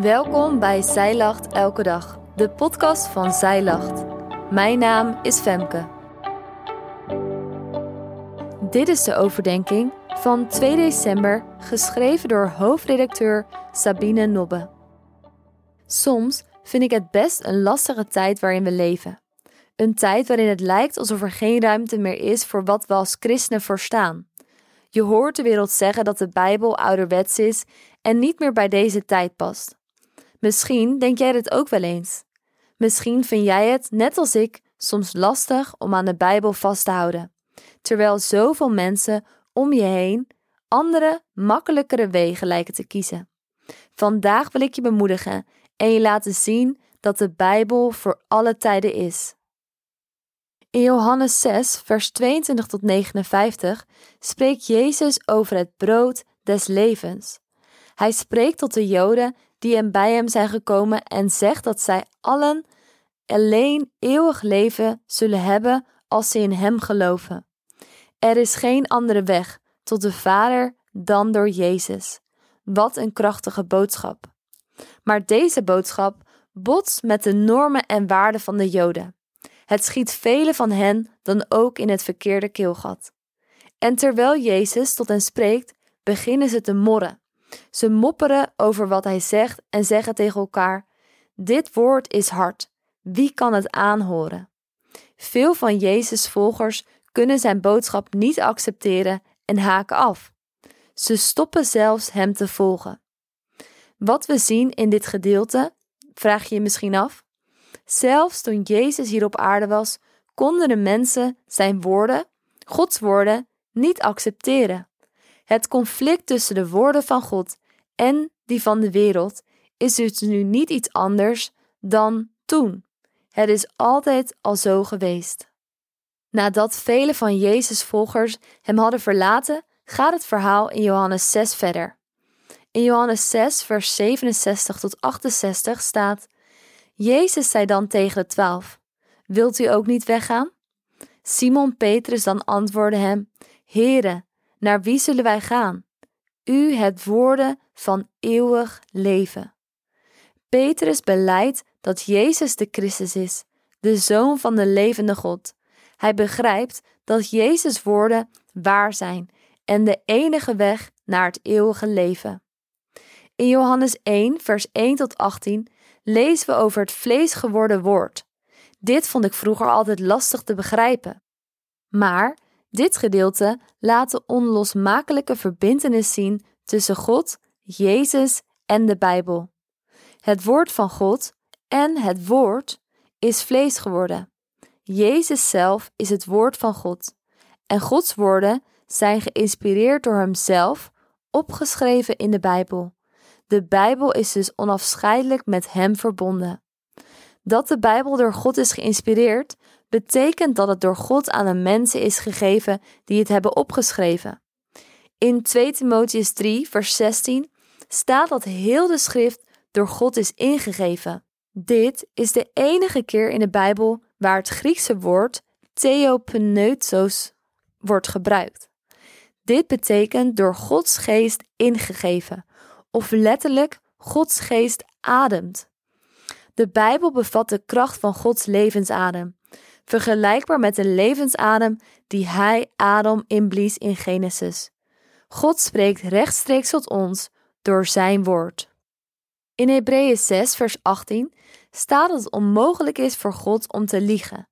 Welkom bij Zij Lacht Elke Dag, de podcast van Zij Lacht. Mijn naam is Femke. Dit is de overdenking van 2 december, geschreven door hoofdredacteur Sabine Nobbe. Soms vind ik het best een lastige tijd waarin we leven. Een tijd waarin het lijkt alsof er geen ruimte meer is voor wat we als christenen verstaan. Je hoort de wereld zeggen dat de Bijbel ouderwets is en niet meer bij deze tijd past. Misschien denk jij dit ook wel eens. Misschien vind jij het, net als ik, soms lastig om aan de Bijbel vast te houden, terwijl zoveel mensen om je heen andere, makkelijkere wegen lijken te kiezen. Vandaag wil ik je bemoedigen en je laten zien dat de Bijbel voor alle tijden is. In Johannes 6, vers 22 tot 59 spreekt Jezus over het brood des levens. Hij spreekt tot de Joden die hem bij hem zijn gekomen en zegt dat zij allen alleen eeuwig leven zullen hebben als ze in hem geloven. Er is geen andere weg tot de Vader dan door Jezus. Wat een krachtige boodschap. Maar deze boodschap botst met de normen en waarden van de Joden. Het schiet velen van hen dan ook in het verkeerde keelgat. En terwijl Jezus tot hen spreekt, beginnen ze te morren. Ze mopperen over wat hij zegt en zeggen tegen elkaar: Dit woord is hard. Wie kan het aanhoren? Veel van Jezus' volgers kunnen zijn boodschap niet accepteren en haken af. Ze stoppen zelfs hem te volgen. Wat we zien in dit gedeelte, vraag je je misschien af. Zelfs toen Jezus hier op aarde was, konden de mensen zijn woorden, Gods woorden, niet accepteren. Het conflict tussen de woorden van God en die van de wereld is dus nu niet iets anders dan toen. Het is altijd al zo geweest. Nadat vele van Jezus' volgers hem hadden verlaten, gaat het verhaal in Johannes 6 verder. In Johannes 6, vers 67 tot 68 staat: Jezus zei dan tegen de twaalf: Wilt u ook niet weggaan? Simon Petrus dan antwoordde hem: Heere, naar wie zullen wij gaan? U hebt woorden van eeuwig leven. Petrus beleidt dat Jezus de Christus is, de Zoon van de levende God. Hij begrijpt dat Jezus' woorden waar zijn en de enige weg naar het eeuwige leven. In Johannes 1, vers 1 tot 18 lezen we over het vlees geworden woord. Dit vond ik vroeger altijd lastig te begrijpen. Maar dit gedeelte laat de onlosmakelijke verbintenis zien tussen God, Jezus en de Bijbel. Het woord van God en het woord is vlees geworden. Jezus zelf is het woord van God. En Gods woorden zijn geïnspireerd door Hemzelf, opgeschreven in de Bijbel. De Bijbel is dus onafscheidelijk met Hem verbonden. Dat de Bijbel door God is geïnspireerd, betekent dat het door God aan de mensen is gegeven die het hebben opgeschreven. In 2 Timotheus 3, vers 16 staat dat heel de schrift door God is ingegeven. Dit is de enige keer in de Bijbel waar het Griekse woord theopneustos wordt gebruikt. Dit betekent door Gods geest ingegeven, of letterlijk Gods geest ademt. De Bijbel bevat de kracht van Gods levensadem, vergelijkbaar met de levensadem die Hij Adam inblies in Genesis. God spreekt rechtstreeks tot ons door Zijn woord. In Hebreeën 6, vers 18 staat dat het onmogelijk is voor God om te liegen.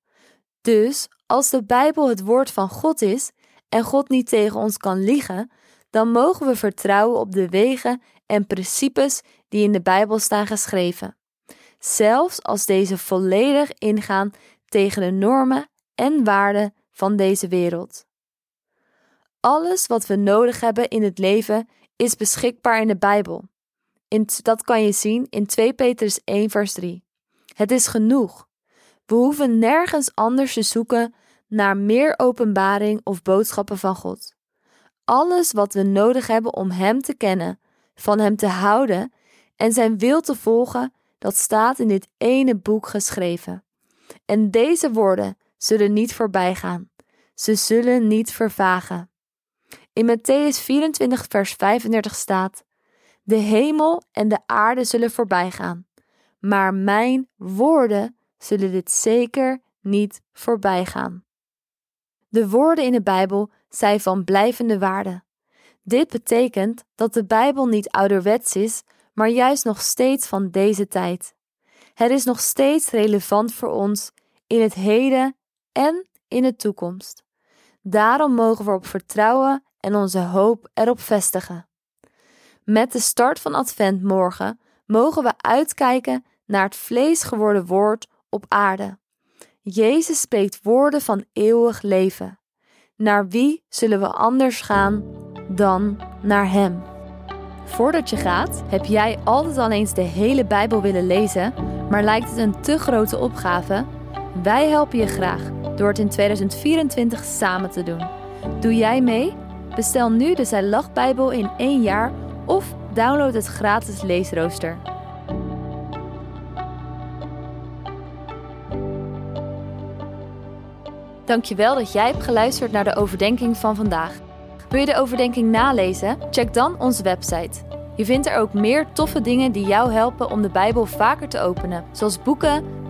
Dus als de Bijbel het woord van God is en God niet tegen ons kan liegen, dan mogen we vertrouwen op de wegen en principes die in de Bijbel staan geschreven. Zelfs als deze volledig ingaan tegen de normen en waarden van deze wereld. Alles wat we nodig hebben in het leven is beschikbaar in de Bijbel. In, dat kan je zien in 2 Petrus 1, vers 3. Het is genoeg. We hoeven nergens anders te zoeken naar meer openbaring of boodschappen van God. Alles wat we nodig hebben om Hem te kennen, van Hem te houden en Zijn wil te volgen, dat staat in dit ene boek geschreven. En deze woorden zullen niet voorbij gaan. Ze zullen niet vervagen. In Matthäus 24, vers 35 staat: De hemel en de aarde zullen voorbijgaan, maar mijn woorden zullen dit zeker niet voorbijgaan. De woorden in de Bijbel zijn van blijvende waarde. Dit betekent dat de Bijbel niet ouderwets is, maar juist nog steeds van deze tijd. Het is nog steeds relevant voor ons in het heden en in de toekomst. Daarom mogen we op vertrouwen en onze hoop erop vestigen. Met de start van Advent morgen mogen we uitkijken naar het vlees geworden woord op aarde. Jezus spreekt woorden van eeuwig leven. Naar wie zullen we anders gaan dan naar Hem? Voordat je gaat, heb jij altijd al eens de hele Bijbel willen lezen, maar lijkt het een te grote opgave? Wij helpen je graag door het in 2024 samen te doen. Doe jij mee? Bestel nu de Zij Lach Bijbel in één jaar of download het gratis leesrooster. Dankjewel dat jij hebt geluisterd naar de overdenking van vandaag. Wil je de overdenking nalezen? Check dan onze website. Je vindt er ook meer toffe dingen die jou helpen om de Bijbel vaker te openen, zoals boeken,